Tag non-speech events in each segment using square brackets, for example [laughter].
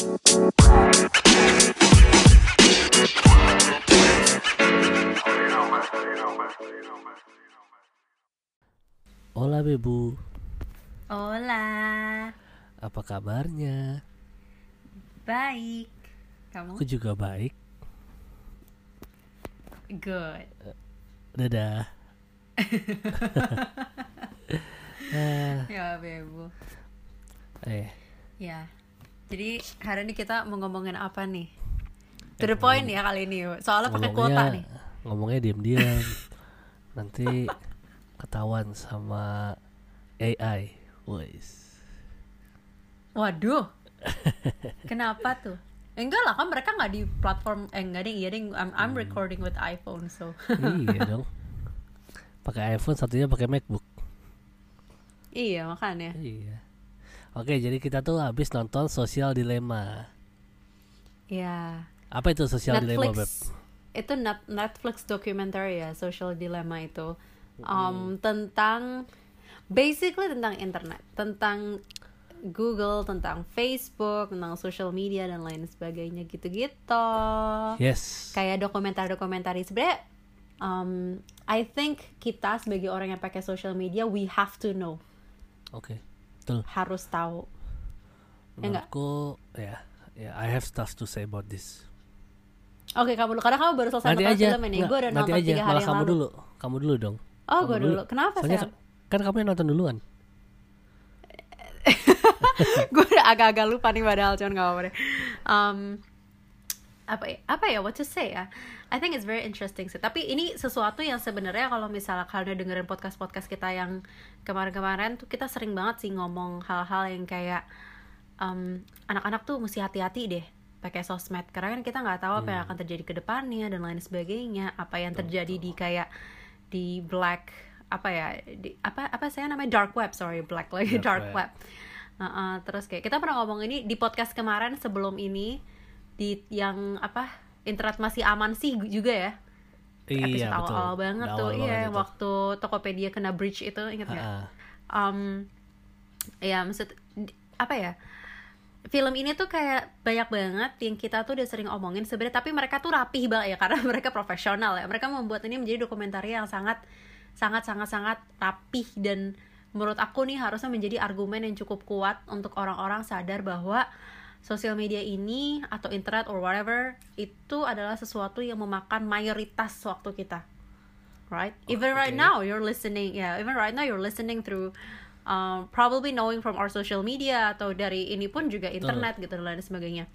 Hola Bebu, Hola, apa kabarnya? baik. Kamu? Aku juga baik. Good. Dadah. [laughs] [laughs] Ah, Ya, Bebu. eh, Ya. Jadi hari ini kita mau ngomongin apa nih? To the point ya kali ini. Soalnya pakai kuota nih. ngomongnya diam-diam. Nanti ketahuan sama AI. Wes. Waduh. [laughs] Kenapa tuh? Enggak lah kan mereka nggak di platform eh enggak deh iya deh I'm, I'm recording with iPhone so iya [laughs] dong. Pakai iPhone satunya pakai MacBook. iya makanya Iya. Oke, jadi kita tuh habis nonton Social Dilemma. ya Apa itu Social Dilemma, Beb? Netflix itu net- Netflix documentary ya social dilemma itu um, tentang basically tentang internet tentang Google tentang Facebook tentang social media dan lain sebagainya gitu-gitu Yes. kayak dokumenter-dokumenter sebenarnya um, I think kita sebagai orang yang pakai social media we have to know Oke. Betul. harus tahu Ya? Menurutku ya, ya I have stuff to say about this. oke kamu dulu karena kamu baru selesai nanti nonton aja. film ini gue udah nanti nonton aja. tiga hari Malah yang kamu lalu dulu. Kamu dulu dong. oh gue dulu kenapa sayang? kan, kan kamu yang nonton duluan. [laughs] gue udah agak-agak lupa nih padahal cuman gak apa-apa deh. Um, apa ya, apa ya what to say ya. I think it's very interesting sih. Tapi ini sesuatu yang sebenarnya kalau misalnya kalian udah dengerin podcast podcast kita yang kemarin-kemarin tuh kita sering banget sih ngomong hal-hal yang kayak um, anak-anak tuh mesti hati-hati deh pakai sosmed. Karena kan kita nggak tahu apa yang akan terjadi ke depannya dan lain sebagainya. Apa yang terjadi di kayak di black apa ya di, apa apa saya namanya dark web sorry black lagi Dark dark, web. web, Uh-uh, terus kayak kita pernah ngomong ini di podcast kemarin sebelum ini di yang apa internet masih aman sih juga ya? Iya episode betul. awal banget tuh. awal iya banget itu. waktu Tokopedia kena breach itu inget nggak? Ah, um, ya maksud apa ya? Film ini tuh kayak banyak banget yang kita tuh udah sering omongin sebenarnya tapi mereka tuh rapih banget ya [laughs] karena mereka profesional ya. Mereka membuat ini menjadi dokumenter yang sangat sangat sangat sangat rapih dan menurut aku nih harusnya menjadi argumen yang cukup kuat untuk orang-orang sadar bahwa sosial media ini atau internet or whatever itu adalah sesuatu yang memakan mayoritas waktu kita. Right? Even right okay. now you're listening yeah even right now you're listening through um, probably knowing from our social media atau dari ini pun juga internet gitu dan lain sebagainya.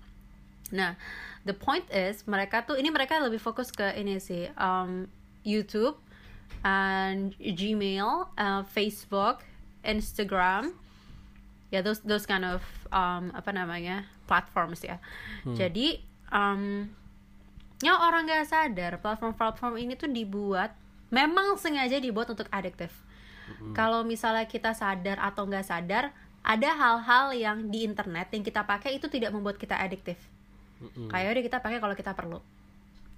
Nah the point is mereka tuh ini mereka lebih fokus ke ini sih um, YouTube and Gmail uh, Facebook Instagram. Ya those those kind of um, apa namanya platforms ya. Jadi um, yang orang nggak sadar platform-platform ini tuh dibuat memang sengaja dibuat untuk adiktif. Kalau misalnya kita sadar atau nggak sadar ada hal-hal yang di internet yang kita pakai itu tidak membuat kita adiktif. Mm-mm. kayak udah kita pakai kalau kita perlu.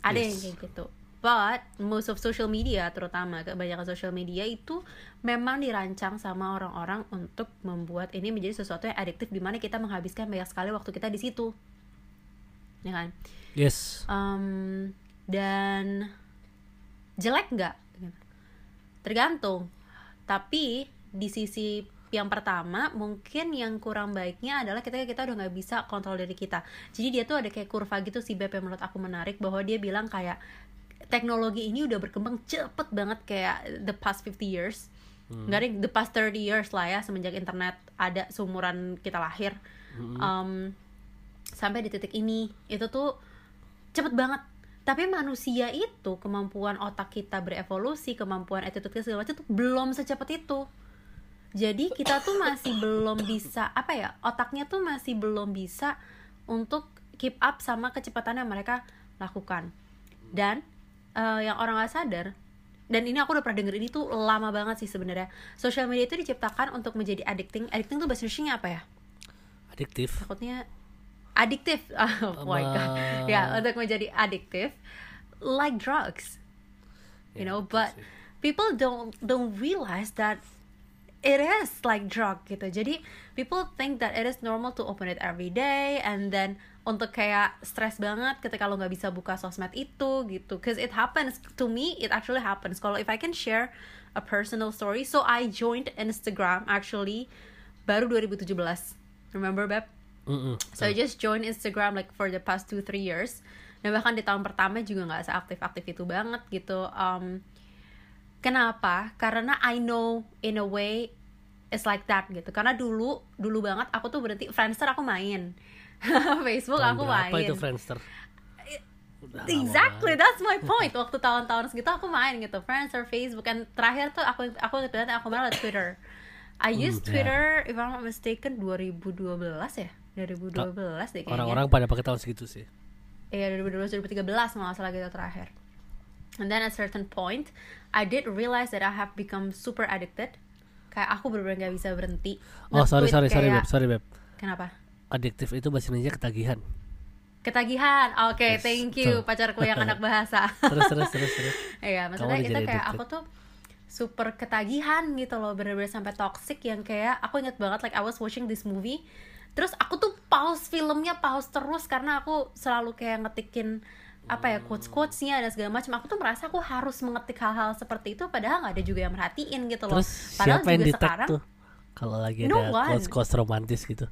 Ada yang Yes. kayak gitu but most of social media terutama kebanyakan social media itu memang dirancang sama orang-orang untuk membuat ini menjadi sesuatu yang adiktif di mana kita menghabiskan banyak sekali waktu kita di situ. Ya kan? Yes. Um, dan jelek nggak? Tergantung. Tapi di sisi yang pertama mungkin yang kurang baiknya adalah kita kita udah nggak bisa kontrol diri kita. Jadi dia tuh ada kayak kurva gitu sih Beb yang menurut aku menarik bahwa dia bilang kayak teknologi ini udah berkembang cepet banget kayak the past 50 years. Nggak deh the past 30 years lah ya semenjak internet ada seumuran kita lahir. Um, sampai di titik ini itu tuh cepet banget. Tapi manusia itu kemampuan otak kita berevolusi kemampuan attitude kita segala macam tuh belum secepat itu. Jadi kita tuh masih belum bisa apa ya otaknya tuh masih belum bisa untuk keep up sama kecepatan yang mereka lakukan. Dan eh, yang orang nggak sadar. Dan ini aku udah pernah denger ini tuh lama banget sih sebenarnya. Social media itu diciptakan untuk menjadi addicting. Addicting tuh bahasa Indonesia apa ya? Adiktif. takutnya adiktif. [laughs] Oh my god. Ya untuk menjadi adiktif like drugs. You Ya, know but sih. people don't don't realize that it is like drug gitu. Jadi people think that it is normal to open it every day and then untuk kayak stress banget ketika lo nggak bisa buka sosmed itu gitu cause it happens to me it actually happens kalau if I can share a personal story so I joined Instagram actually baru 2017 remember Beb Mm-mm. So I just joined Instagram like for the past two three years. Dan bahkan di tahun pertama juga nggak seaktif aktif itu banget gitu. Um, kenapa? Karena I know in a way it's like that gitu. Karena dulu dulu banget aku tuh berarti Friendster aku main, [laughs] Facebook Tahun aku main. itu Friendster? Udah Exactly, that's my point. [laughs] Waktu tahun-tahun segitu aku main gitu, Friendster, Facebook, dan terakhir tuh aku aku banget aku malah Twitter. I used ya. Twitter, if I'm not mistaken, 2012 ya, 2012 deh kayaknya. Orang-orang pada pakai tahun segitu sih. Iya 2012 2013 malah salah gitu terakhir. And then at certain point, I did realize that I have become super addicted. Kayak aku bener-bener gak bisa berhenti. Oh sorry sorry sorry kayak- beb sorry beb. Kenapa? Adiktif itu bahasa Indonesia ketagihan. Ketagihan. Oke, Yes, thank you pacarku yang anak bahasa. [laughs] Terus terus terus terus. Iya, maksudnya udah itu kayak aku tuh super ketagihan gitu loh, bener-bener sampai toxic yang kayak aku inget banget like I was watching this movie, terus aku tuh pause filmnya pause terus karena aku selalu kayak ngetikin apa ya quotes quotesnya dan segala macam. Aku tuh merasa aku harus mengetik hal-hal seperti itu, padahal nggak ada juga yang merhatiin gitu loh. Terus Padahal siapa yang juga tag sekarang tuh? Kalau lagi No ada one. quotes quotes romantis gitu.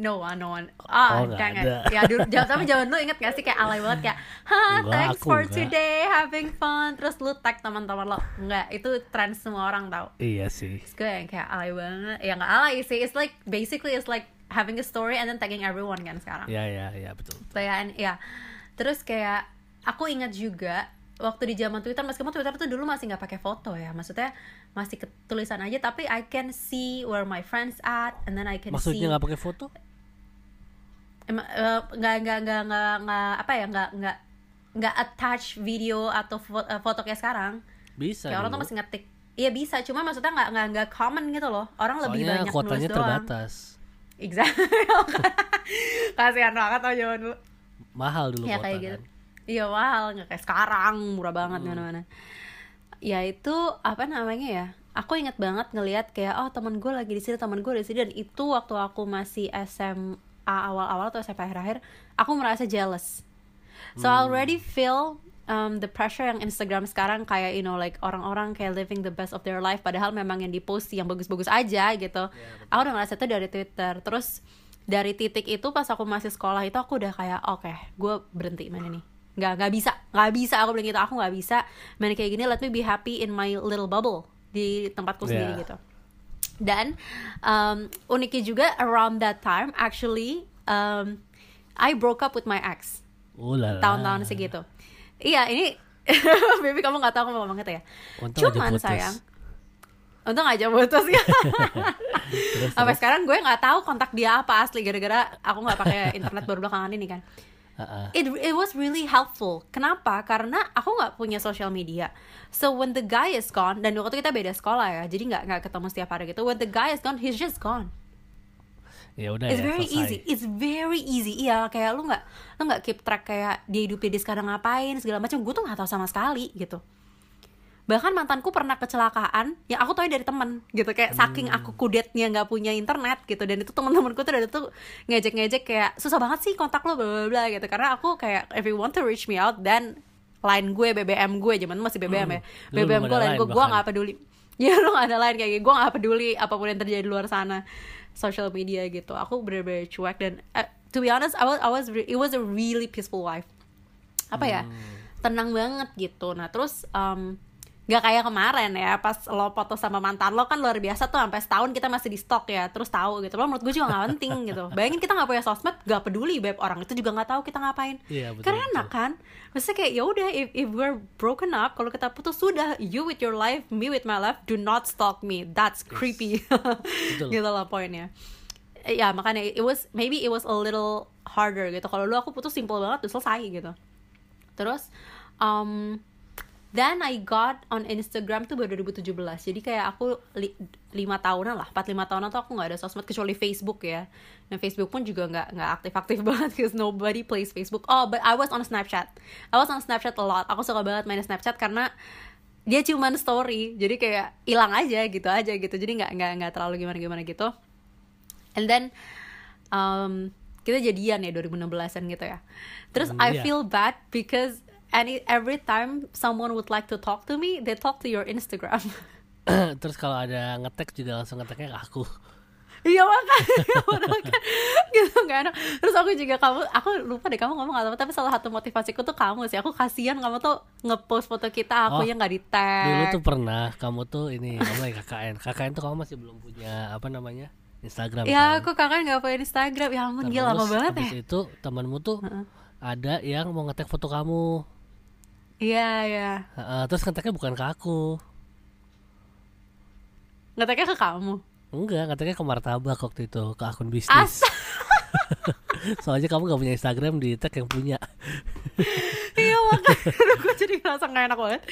No one, no one. Ah, Oh, dang it. ada. Ya, dulu, jam, tapi zaman dulu inget gak sih kayak alay banget kayak, ha, thanks for enggak. today, having fun. Terus lu tag teman-teman lo. Enggak, itu tren semua orang tau. Iya sih. Terus gue yang kayak alay banget. Ya nggak alay sih. It's like, basically it's like having a story and then tagging everyone kan sekarang. Ya ya ya betul. So, ya, and- ya. Terus kayak, aku ingat juga, waktu di zaman Twitter, meskipun Twitter tuh dulu masih nggak pakai foto ya. Maksudnya, masih ketulisan aja, tapi I can see where my friends at, and then I can see Maksudnya nggak pakai foto? Eh, nggak nggak nggak nggak nggak apa ya nggak nggak nggak attach video atau fo- eh, foto kayak sekarang. Bisa. kayak orang tuh masih ngetik. Iya bisa. Cuma maksudnya nggak nggak nggak common gitu loh. Orang lebih Soalnya banyak kuotanya nulis doang. terbatas. exactly. [laughs] Kasihan banget tau dulu. Mahal dulu ya kayak gitu. kan. iya mahal. Nggak kayak sekarang. Murah banget Hmm. mana mana ya itu apa namanya ya aku inget banget ngelihat kayak oh teman gue lagi di sini teman gue di sini dan itu waktu aku masih SMA awal-awal atau SMP akhir-akhir aku merasa jealous. So I Hmm. already feel um, the pressure yang Instagram sekarang kayak you know like orang-orang kayak living the best of their life padahal memang yang di post yang bagus-bagus aja gitu. Aku udah ngerasa itu dari Twitter. Terus dari titik itu pas aku masih sekolah itu aku udah kayak oke gue berhenti main ini. Nggak nggak bisa. Nggak bisa aku bilang gitu. Aku nggak bisa main kayak gini. Let me be happy in my little bubble di tempatku sendiri Yeah. gitu dan um, uniknya juga around that time actually um, I broke up with my ex. Ulala. tahun-tahun segitu. Iya ini [laughs] baby kamu nggak tahu aku mau ngomong itu ya. Untung aja cuman putus. sayang. Untung aja putus ya. [laughs] Sampai sekarang gue nggak tahu kontak dia apa asli gara-gara aku nggak pakai internet baru belakangan ini kan Ah. it it was really helpful. Kenapa? Karena aku nggak punya social media. So when the guy is gone, dan waktu kita beda sekolah ya, jadi nggak nggak ketemu setiap hari gitu. When the guy is gone, he's just gone. Ya udah It's ya, very selesai. easy. It's very easy. Iya, kayak lu nggak lu nggak keep track kayak dia hidupnya dia sekarang ngapain segala macam. Gue tuh nggak tahu sama sekali gitu. Bahkan mantanku pernah kecelakaan. Yang aku tahu dari temen gitu. Kayak saking Hmm. aku kudetnya nggak punya internet gitu. Dan itu teman-temanku tuh dari tuh ngejek-ngejek kayak susah banget sih kontak lo bla bla bla gitu. Karena aku kayak if you want to reach me out then line gue BBM gue. Zaman masih BBM ya. Hmm. Dulu BBM gue line gue. Gue nggak peduli. [laughs] Ya lu gak ada lain kayak gitu gue gak peduli apa pun yang terjadi di luar sana. Social media gitu. Aku bener-bener cuek dan eh, to be honest I was, I was it was a really peaceful life. Apa ya? Tenang banget gitu. Nah terus um, nggak kayak kemarin ya pas lo foto sama mantan lo kan luar biasa tuh sampai setahun kita masih di stok ya terus tahu gitu. Lo menurut gue juga nggak penting [laughs] gitu. Bayangin kita nggak punya sosmed nggak peduli beb orang itu juga nggak tahu kita ngapain. Iya, betul, karena betul. enak kan? Maksudnya kayak ya udah if, if we're broken up kalau kita putus sudah you with your life me with my life do not stalk me. That's creepy. [laughs] Gitu lah poinnya. Ya makanya it was maybe it was a little harder gitu. Kalau lu aku putus simple banget udah selesai gitu. Terus um, then I got on Instagram tuh baru 2017 jadi kayak aku li, lima tahunan lah 4 lima tahunan tuh aku nggak ada sosmed kecuali Facebook ya. Dan Facebook pun juga nggak nggak aktif aktif [laughs] banget because nobody plays Facebook. Oh but I was on Snapchat. I was on Snapchat a lot. Aku suka banget main Snapchat karena dia cuman story. Jadi kayak hilang aja gitu aja gitu. Jadi nggak nggak nggak terlalu gimana gimana gitu. And then um, kita jadian ya 2016an gitu ya. Terus Hmm, I iya. feel bad because any every time someone would like to talk to me they talk to your Instagram [coughs] Terus kalau ada ngetek juga langsung ngeteknya ke aku. Iya makanya [laughs] kan gitu nggak enak. Terus aku juga kamu, aku lupa deh kamu ngomong apa tapi salah satu motivasiku tuh kamu sih. Aku kasihan kamu tuh ngepost foto kita, aku Oh, yang nggak di tag. Dulu tuh pernah kamu tuh ini kamu lagi KKN. KKN tuh kamu masih belum punya apa namanya? Instagram Ya kan? aku kakak nggak punya Instagram. Ya ampun gila lama banget ya. itu temanmu tuh ada yang mau ngetek foto kamu. Iya ya. Heeh, terus ngeteknya bukan ke aku. Ngeteknya ke kamu. Enggak, ngeteknya ke martabak waktu itu, ke akun bisnis. [laughs] Soalnya kamu gak punya Instagram di tag yang punya. [laughs] iya makanya aku jadi ngerasa nggak enak banget.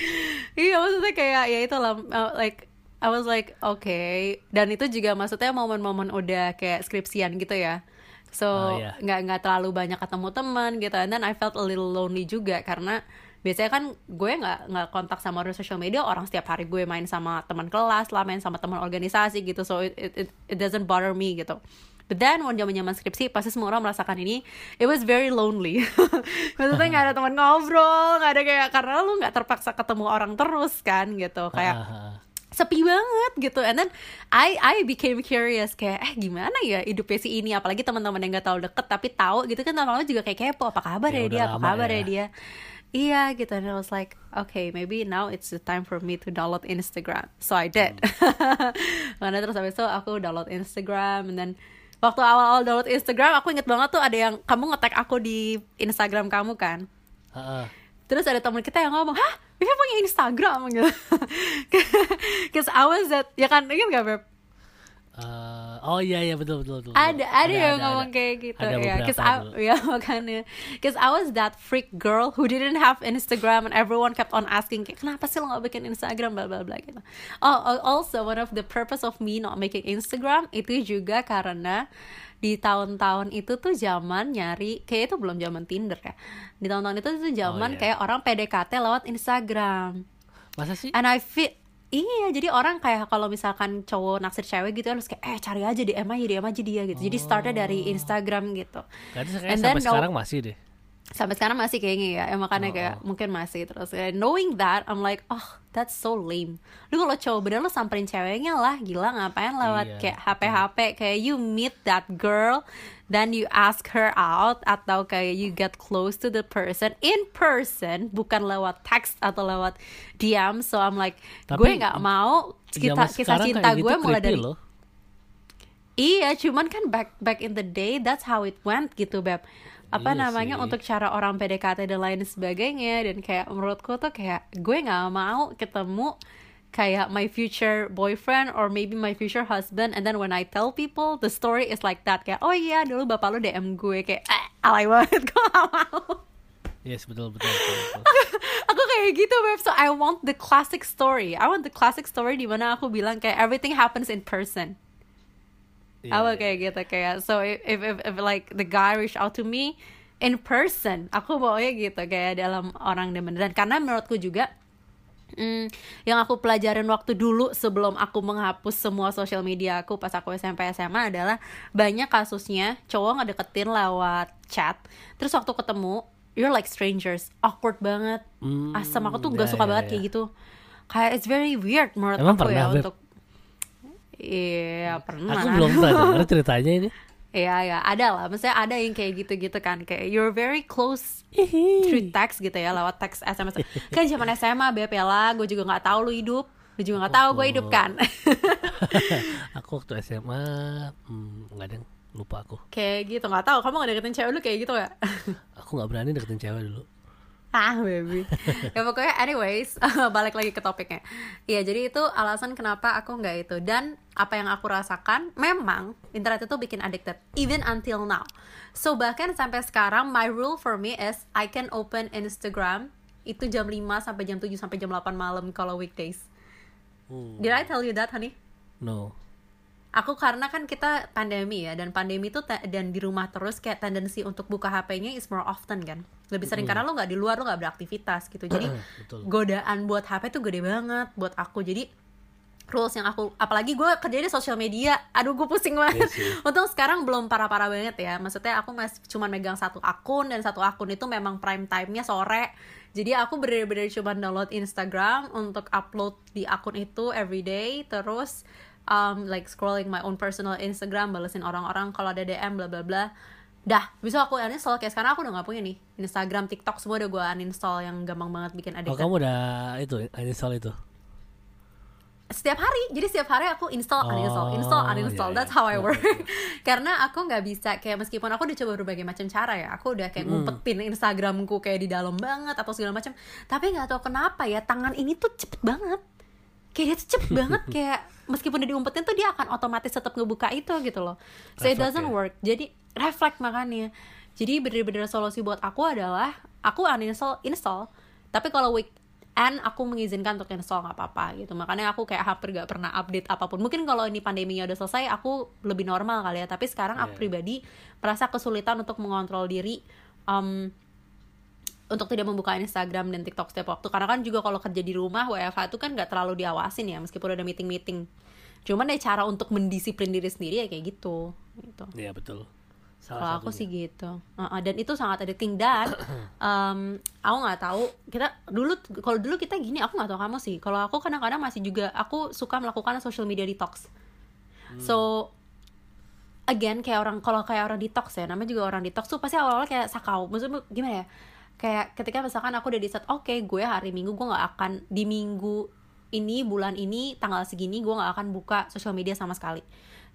Iya maksudnya kayak ya itu lah uh, like I was like okay dan itu juga maksudnya momen-momen udah kayak skripsian gitu ya. So Oh, iya. nggak nggak terlalu banyak ketemu teman gitu. And then I felt a little lonely juga karena biasanya kan gue nggak nggak kontak sama orang social media orang setiap hari gue main sama teman kelas lah main sama teman organisasi gitu. So it, it, it, doesn't bother me gitu. But then when zaman zaman skripsi pasti semua orang merasakan ini it was very lonely. [laughs] Maksudnya nggak ada teman ngobrol nggak ada kayak karena lu nggak terpaksa ketemu orang terus kan gitu. Kayak sepi banget gitu. And then I I became curious kayak eh gimana ya hidupnya si ini? Apalagi teman-teman yang nggak tahu deket tapi tahu gitu kan lama-lama juga kayak kepo apa kabar Ya, ya, dia? Apa kabar ya. ya. dia iya gitu. And I was like okay maybe now it's the time for me to download Instagram. So I did. [laughs] Karena terus habis itu aku download Instagram and then waktu awal-awal download Instagram aku inget banget tuh ada yang kamu nge-tag aku di Instagram kamu kan? Ah. Terus ada teman kita yang ngomong, hah, Vivi punya Instagram? [laughs] Gitu. Cause I was that, ya kan, ingat gak Beb? Eh, oh iya iya betul betul betul. Ada, ada, yang ada, ngomong ada. kayak gitu Ada ya. Cause I, dulu. ya [laughs] makanya. Cause I was that freak girl who didn't have Instagram and everyone kept on asking, kayak, kenapa sih lo gak bikin Instagram, bla bla bla gitu. Oh, oh, also one of the purpose of me not making Instagram itu juga karena di tahun-tahun itu tuh zaman nyari kayak itu belum zaman Tinder ya. Di tahun-tahun itu tuh zaman Oh, iya. kayak orang PDKT lewat Instagram. Masa sih? And I feel Iya, jadi orang kayak kalau misalkan cowok naksir cewek gitu harus kayak eh cari aja DM aja DM aja dia gitu. Jadi startnya dari Instagram gitu. And then sampai no- sekarang masih deh. Sampai sekarang masih kayaknya ya, ya makanya Oh, kayak oh. mungkin masih terus. And knowing that, I'm like, oh that's so lame. Lu kalau cowok bener lu samperin ceweknya lah, gila ngapain lewat Iya, kayak HP-HP kayak you meet that girl, then you ask her out atau kayak you get close to the person in person, bukan lewat text atau lewat DM. So I'm like, Tapi gue nggak mau kita kisah cinta kayak gue gitu mulai dari loh. Iya, cuman kan back back in the day that's how it went gitu, Beb. Apa Iya namanya sih. untuk cara orang PDKT dan lain sebagainya dan kayak menurutku tuh kayak gue nggak mau ketemu kayak my future boyfriend or maybe my future husband and then when I tell people the story is like that kayak oh iya dulu bapak lu DM gue kayak eh, alay banget [laughs] gue gak mau Yes betul betul betul. betul. [laughs] aku kayak gitu Beb so I want the classic story I want the classic story di mana aku bilang kayak everything happens in person Iya, Aku kayak gitu kayak so if, if if like the guy reach out to me in person, aku maunya gitu kayak dalam orang dan beneran. Karena menurutku juga mm, yang aku pelajarin waktu dulu sebelum aku menghapus semua sosial media aku pas aku SMP SMA adalah banyak kasusnya cowok ngedeketin lewat chat. Terus waktu ketemu you're like strangers. Awkward banget. Hmm, asam aku tuh gak ya, suka ya, banget ya. kayak gitu. Kayak it's very weird menurut Emang aku ya Beb? untuk iya pernah Aku belum pernah denger ceritanya ini. Iya ya ada lah, maksudnya ada yang kayak gitu-gitu kan, kayak you're very close through text gitu ya, lewat teks SMS. [laughs] Kan zaman SMA beb ya lah, gue juga nggak tahu lu hidup, lu juga nggak tahu gue hidup kan. [laughs] Aku waktu SMA, hmm, nggak ada yang lupa aku. kayak gitu nggak tahu, kamu nggak deketin cewek lu kayak gitu ya? Aku nggak berani deketin cewek dulu. Ah baby. [laughs] ya pokoknya anyways, [laughs] balik lagi ke topiknya. Iya jadi itu alasan kenapa aku nggak itu dan apa yang aku rasakan memang internet itu bikin addicted even until now. So bahkan sampai sekarang my rule for me is I can open Instagram itu jam 5 sampai jam 7 sampai jam 8 malam kalau weekdays. Hmm, Did I tell you that, honey? no. aku karena kan kita pandemi ya dan pandemi itu dan di rumah terus kayak tendensi untuk buka HP-nya is more often kan lebih sering karena lo nggak di luar lo nggak beraktivitas gitu. Jadi godaan buat HP tuh gede banget buat aku. Jadi rules yang aku apalagi gue kerja di sosial media. Aduh gue pusing banget. Iya [laughs] untung sekarang belum parah-parah banget ya. Maksudnya aku masih cuma megang satu akun dan satu akun itu memang prime time-nya sore. Jadi aku bener-bener cuma download Instagram untuk upload di akun itu everyday terus um, like scrolling my own personal Instagram balesin orang-orang kalau ada DM bla bla bla dah bisa aku uninstall. Kayak sekarang aku udah gak punya nih. Instagram TikTok semua udah gue uninstall yang gampang banget bikin Oh addicted kamu udah itu uninstall itu. setiap hari. Jadi setiap hari aku install Oh, uninstall install uninstall. iya, that's iya. how I Iya, work. iya, [laughs] karena aku nggak bisa kayak meskipun aku udah coba berbagai macam cara ya aku udah kayak Hmm. ngumpetin Instagramku kayak di dalam banget atau segala macam. Tapi nggak tahu kenapa ya tangan ini tuh cepet banget kayak dia tuh cepet [laughs] banget kayak meskipun udah diumpetin tuh dia akan otomatis tetap ngebuka itu gitu loh. So it Refleks doesn't ya? work. Jadi refleks makanya. Jadi bener-bener solusi buat aku adalah aku uninstall install. Tapi kalau weekend aku mengizinkan untuk install nggak apa-apa gitu. Makanya aku kayak hampir gak pernah update apa pun. Mungkin kalau ini pandeminya udah selesai aku lebih normal kali ya. Tapi sekarang aku Iya. pribadi merasa kesulitan untuk mengontrol diri. Um, untuk tidak membuka Instagram dan TikTok setiap waktu. Karena kan juga kalau kerja di rumah WFH itu kan nggak terlalu diawasin ya meskipun ada meeting-meeting. Cuman ya cara untuk mendisiplin diri sendiri ya kayak gitu gitu. Iya betul. kalau Salah aku satunya. sih gitu. Uh-uh, dan itu sangat addicting. Dan [clears throat] um, aku nggak tahu kita dulu kalau dulu kita gini aku nggak tahu kamu sih. Kalau aku kadang-kadang masih juga aku suka melakukan social media detox. So again kayak orang kalau kayak orang detox ya namanya juga orang detox tuh pasti awal-awal kayak sakau. Maksudnya gimana ya kayak ketika misalkan aku udah di set oke gue hari minggu gue nggak akan di minggu ini bulan ini tanggal segini gue nggak akan buka social media sama sekali.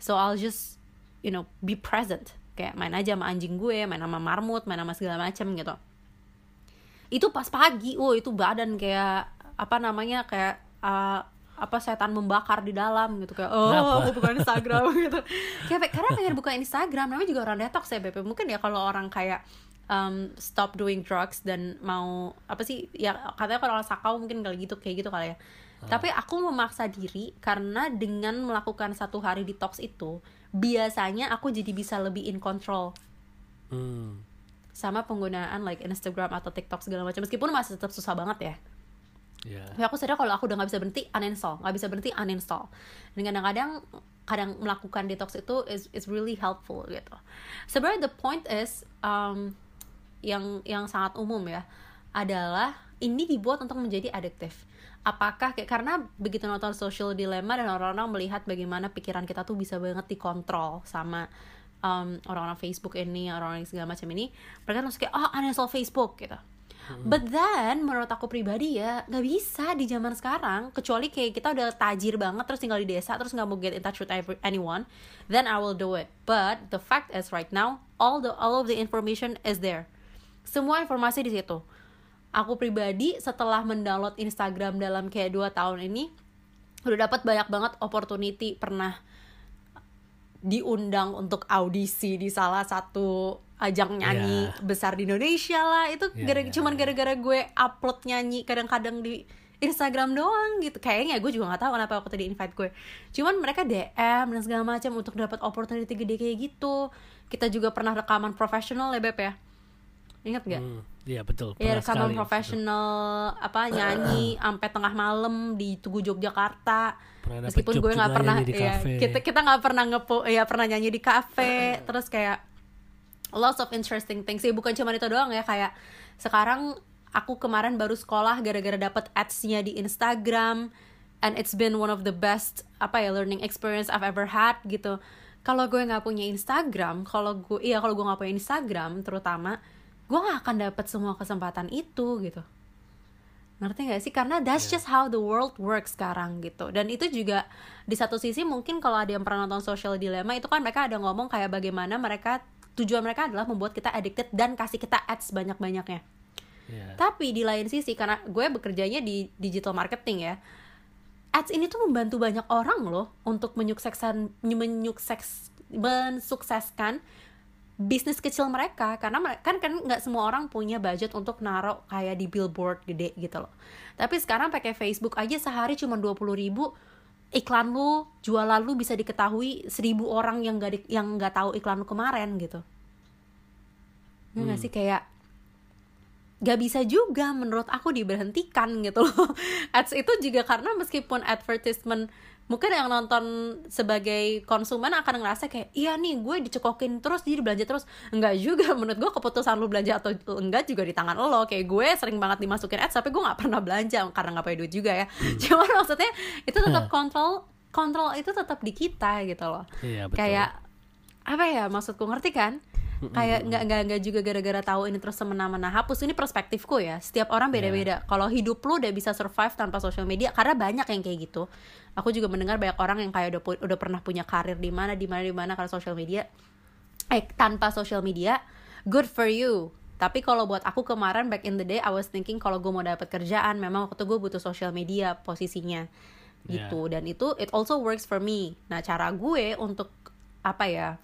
So I'll just you know be present. Kayak main aja sama anjing gue main sama marmut main sama segala macam gitu. Itu pas pagi oh itu badan kayak apa namanya kayak uh, apa setan membakar di dalam gitu. Kayak oh Kenapa? mau buka Instagram [laughs] gitu. Kayak karena pengen buka Instagram namanya juga orang detox ya BP mungkin ya kalau orang kayak um, stop doing drugs dan mau apa sih ya katanya kalau orang sakau mungkin kalau gitu kayak gitu kali ya. Tapi aku memaksa diri karena dengan melakukan satu hari detox itu biasanya aku jadi bisa lebih in control. Hmm. sama penggunaan like Instagram atau TikTok segala macam. Meskipun masih tetap susah banget ya. Ya. tapi aku sadar kalau aku udah nggak bisa berhenti uninstall. Nggak bisa berhenti uninstall. Dan kadang-kadang kadang melakukan detox itu is is really helpful gitu. Sebenarnya the point is um, yang yang sangat umum ya adalah ini dibuat untuk menjadi adiktif. Apakah kayak karena begitu nonton social dilemma dan orang-orang melihat bagaimana pikiran kita tuh bisa banget dikontrol sama um, orang-orang Facebook ini orang-orang segala macam ini mereka langsung kayak oh uninstall Facebook gitu. But then menurut aku pribadi ya nggak bisa di zaman sekarang kecuali kayak kita udah tajir banget terus tinggal di desa terus nggak mau get in touch with every- anyone then I will do it. But the fact is right now all the all of the information is there semua informasi di situ. Aku pribadi setelah mendownload Instagram dalam kayak dua tahun ini udah dapat banyak banget opportunity pernah diundang untuk audisi di salah satu ajang nyanyi Ya. besar di Indonesia lah. Itu Ya, gara ya, cuman ya. gara-gara gue upload nyanyi kadang-kadang di Instagram doang gitu. Kayaknya gue juga nggak tahu kenapa aku tadi invite gue. Cuman mereka DM dan segala macam untuk dapat opportunity gede kayak gitu. Kita juga pernah rekaman profesional ya beb ya ingat gak? Hmm. Iya betul. Ya Pernah rekaman sekali. profesional apa [clears throat] nyanyi sampai tengah malam di Tugu Yogyakarta. Pernah Meskipun gue nggak pernah ya, kita kita nggak pernah ngepo ya pernah nyanyi di kafe [clears throat] terus kayak lots of interesting things sih bukan cuma itu doang ya kayak sekarang aku kemarin baru sekolah gara-gara dapet ads-nya di Instagram and it's been one of the best apa ya learning experience I've ever had gitu kalau gue nggak punya Instagram kalau gue iya kalau gue nggak punya Instagram terutama gue nggak akan dapet semua kesempatan itu gitu. Ngerti gak sih? Karena that's just how the world works sekarang gitu. Dan itu juga di satu sisi mungkin kalau ada yang pernah nonton social dilemma itu kan mereka ada ngomong kayak bagaimana mereka tujuan mereka adalah membuat kita addicted dan kasih kita ads banyak-banyaknya. Iya. tapi di lain sisi karena gue bekerjanya di digital marketing ya ads ini tuh membantu banyak orang loh untuk menyukseskan menyukses mensukseskan bisnis kecil mereka karena kan kan nggak semua orang punya budget untuk naruh kayak di billboard gede gitu loh. Tapi sekarang pakai Facebook aja sehari cuma 20.000 ribu iklan lu jualan lu bisa diketahui seribu orang yang gak di- yang nggak tahu iklan lu kemarin gitu. Ya nggak Hmm. sih kayak gak bisa juga menurut aku diberhentikan gitu loh. [laughs] Ads itu juga karena meskipun advertisement mungkin yang nonton sebagai konsumen akan ngerasa kayak iya nih gue dicekokin terus jadi belanja terus. Enggak juga. [laughs] Menurut gue keputusan lu belanja atau enggak juga di tangan lo. Kayak gue sering banget dimasukin ads tapi gue nggak pernah belanja karena nggak punya duit juga ya. [laughs] Cuman maksudnya itu tetap kontrol kontrol itu tetap di kita gitu loh. Iya betul. kayak apa ya maksudku ngerti kan kayak nggak nggak nggak juga gara-gara tahu ini terus semena-mena. Hapus ini perspektifku ya. Setiap orang beda-beda. Kalau hidup lu udah bisa survive tanpa sosial media karena banyak yang kayak gitu. Aku juga mendengar banyak orang yang kayak udah udah pernah punya karir di mana di mana di mana karena sosial media. Eh tanpa sosial media good for you. Tapi kalau buat aku kemarin back in the day I was thinking kalau gue mau dapat kerjaan memang waktu gue butuh sosial media posisinya. Gitu. Dan itu it also works for me. Nah cara gue untuk apa ya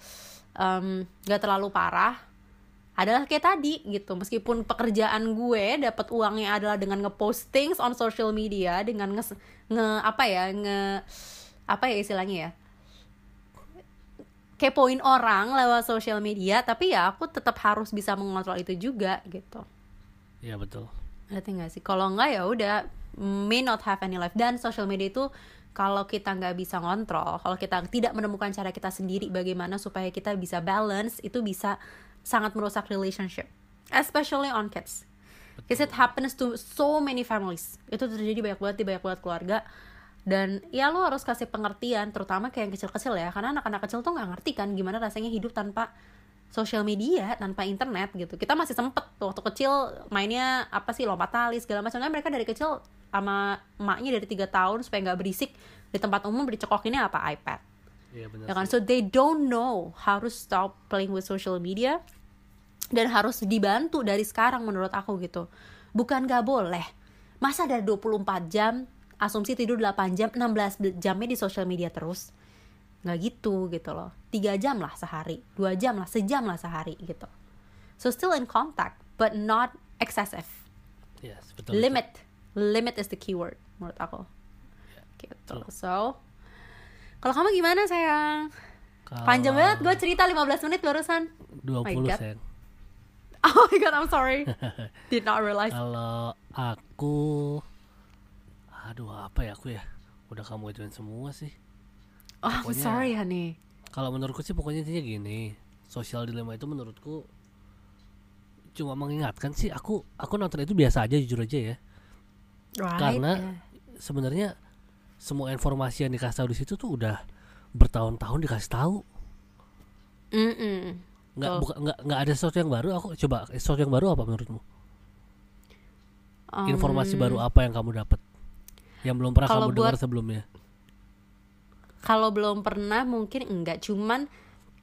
em, gak terlalu parah adalah kayak tadi gitu. Meskipun pekerjaan gue dapat uangnya adalah dengan ngepost things on social media dengan nge, nge apa ya nge apa ya istilahnya ya? Kepoin orang lewat social media tapi ya aku tetap harus bisa mengontrol itu juga gitu. Iya betul. ngerti nggak sih? Kalau nggak ya udah may not have any life. Dan social media itu kalau kita nggak bisa ngontrol kalau kita tidak menemukan cara kita sendiri bagaimana supaya kita bisa balance itu bisa sangat merusak relationship especially on kids. Because it happens to so many families. Itu terjadi banyak banget di banyak banget keluarga. Dan ya lo harus kasih pengertian terutama kayak yang kecil-kecil ya. Karena anak-anak kecil tuh nggak ngerti kan gimana rasanya hidup tanpa sosial media tanpa internet gitu. Kita masih sempet tuh waktu kecil mainnya apa sih lompat tali segala macam. Kan mereka dari kecil sama emaknya dari tiga tahun supaya nggak berisik di tempat umum dicekokinnya apa iPad Iya benar. ya kan sih. so they don't know how to stop playing with social media dan harus dibantu dari sekarang menurut aku gitu bukan gak boleh masa ada 24 jam asumsi tidur 8 jam 16 jamnya di social media terus nggak gitu gitu loh tiga jam lah sehari dua jam lah sejam lah sehari gitu so still in contact but not excessive Yes, betul. betul. Limit is the keyword menurut aku gitu so kalau kamu gimana sayang Kalau panjang banget gue cerita 15 menit barusan 20 My God. sayang. [laughs] oh my god I'm sorry [laughs] did not realize Kalau aku aduh apa ya aku ya? Udah kamu ituin semua sih. oh I'm pokoknya- sorry honey Kalau menurutku sih pokoknya intinya gini. Sosial dilema itu menurutku cuma mengingatkan sih aku aku nonton itu biasa aja jujur aja ya. Right Karena yeah. sebenarnya semua informasi yang dikasih tahu di situ tuh udah bertahun-tahun dikasih tahu. Mm-mm. Nggak Betul. buka, nggak nggak ada sesuatu yang baru. Aku coba sesuatu yang baru apa menurutmu? Informasi Um, baru apa yang kamu dapat? Yang belum pernah kamu dengar sebelumnya? kalau belum pernah mungkin enggak cuman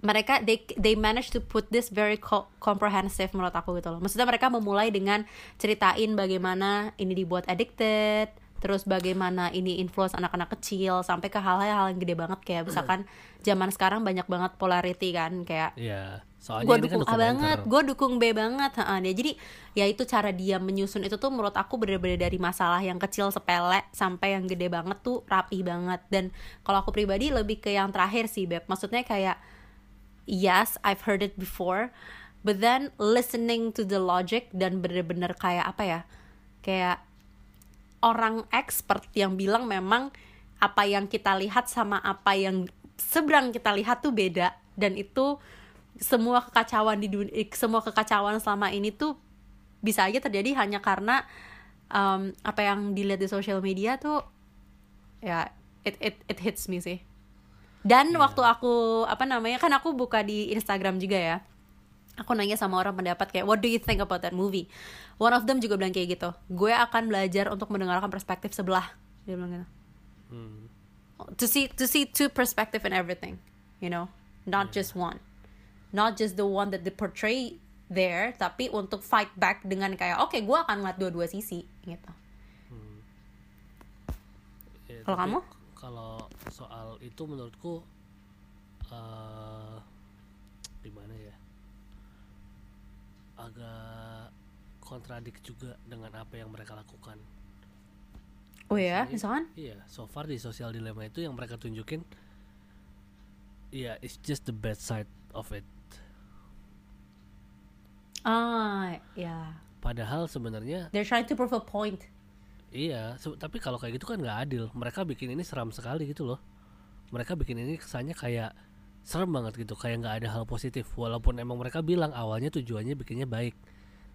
mereka they they manage to put this very co- comprehensive menurut aku gitu loh maksudnya mereka memulai dengan ceritain bagaimana ini dibuat addicted terus bagaimana ini influence anak-anak kecil sampai ke hal-hal yang gede banget kayak misalkan zaman sekarang banyak banget polarity kan kayak Iya. Soalnya gue ini kan dukung A dokumenter. banget, gue dukung B banget, ha dia jadi ya itu cara dia menyusun itu tuh menurut aku bener-bener dari masalah yang kecil sepele sampai yang gede banget tuh rapih banget dan kalau aku pribadi lebih ke yang terakhir sih beb, maksudnya kayak yes I've heard it before, but then listening to the logic dan bener-bener kayak apa ya, kayak orang expert yang bilang memang apa yang kita lihat sama apa yang seberang kita lihat tuh beda. Dan itu semua kekacauan di dunia semua kekacauan selama ini tuh bisa aja terjadi hanya karena um, apa yang dilihat di sosial media tuh ya it it it hits me sih dan waktu aku apa namanya kan aku buka di Instagram juga ya. Aku nanya sama orang pendapat kayak what do you think about that movie? One of them juga bilang kayak gitu gue akan belajar untuk mendengarkan perspektif sebelah. Dia bilang gitu. Hmm. to see to see two perspective in everything you know? Not just one. Not just the one that they portray there tapi untuk fight back dengan kayak oke gue akan ngeliat dua-dua sisi gitu. Ya, Kalau tapi kamu? Kalau soal itu menurutku eh gimana ya? Agak kontradik juga dengan apa yang mereka lakukan. oh ya misalkan Iya, so far di sosial dilema itu yang mereka tunjukin Iya, it's just the bad side of it. ah ya Padahal sebenarnya they're trying to prove a point iya, tapi kalau kayak gitu kan nggak adil. Mereka bikin ini seram sekali gitu loh. Mereka bikin ini kesannya kayak serem banget gitu, kayak nggak ada hal positif. Walaupun emang mereka bilang awalnya tujuannya bikinnya baik,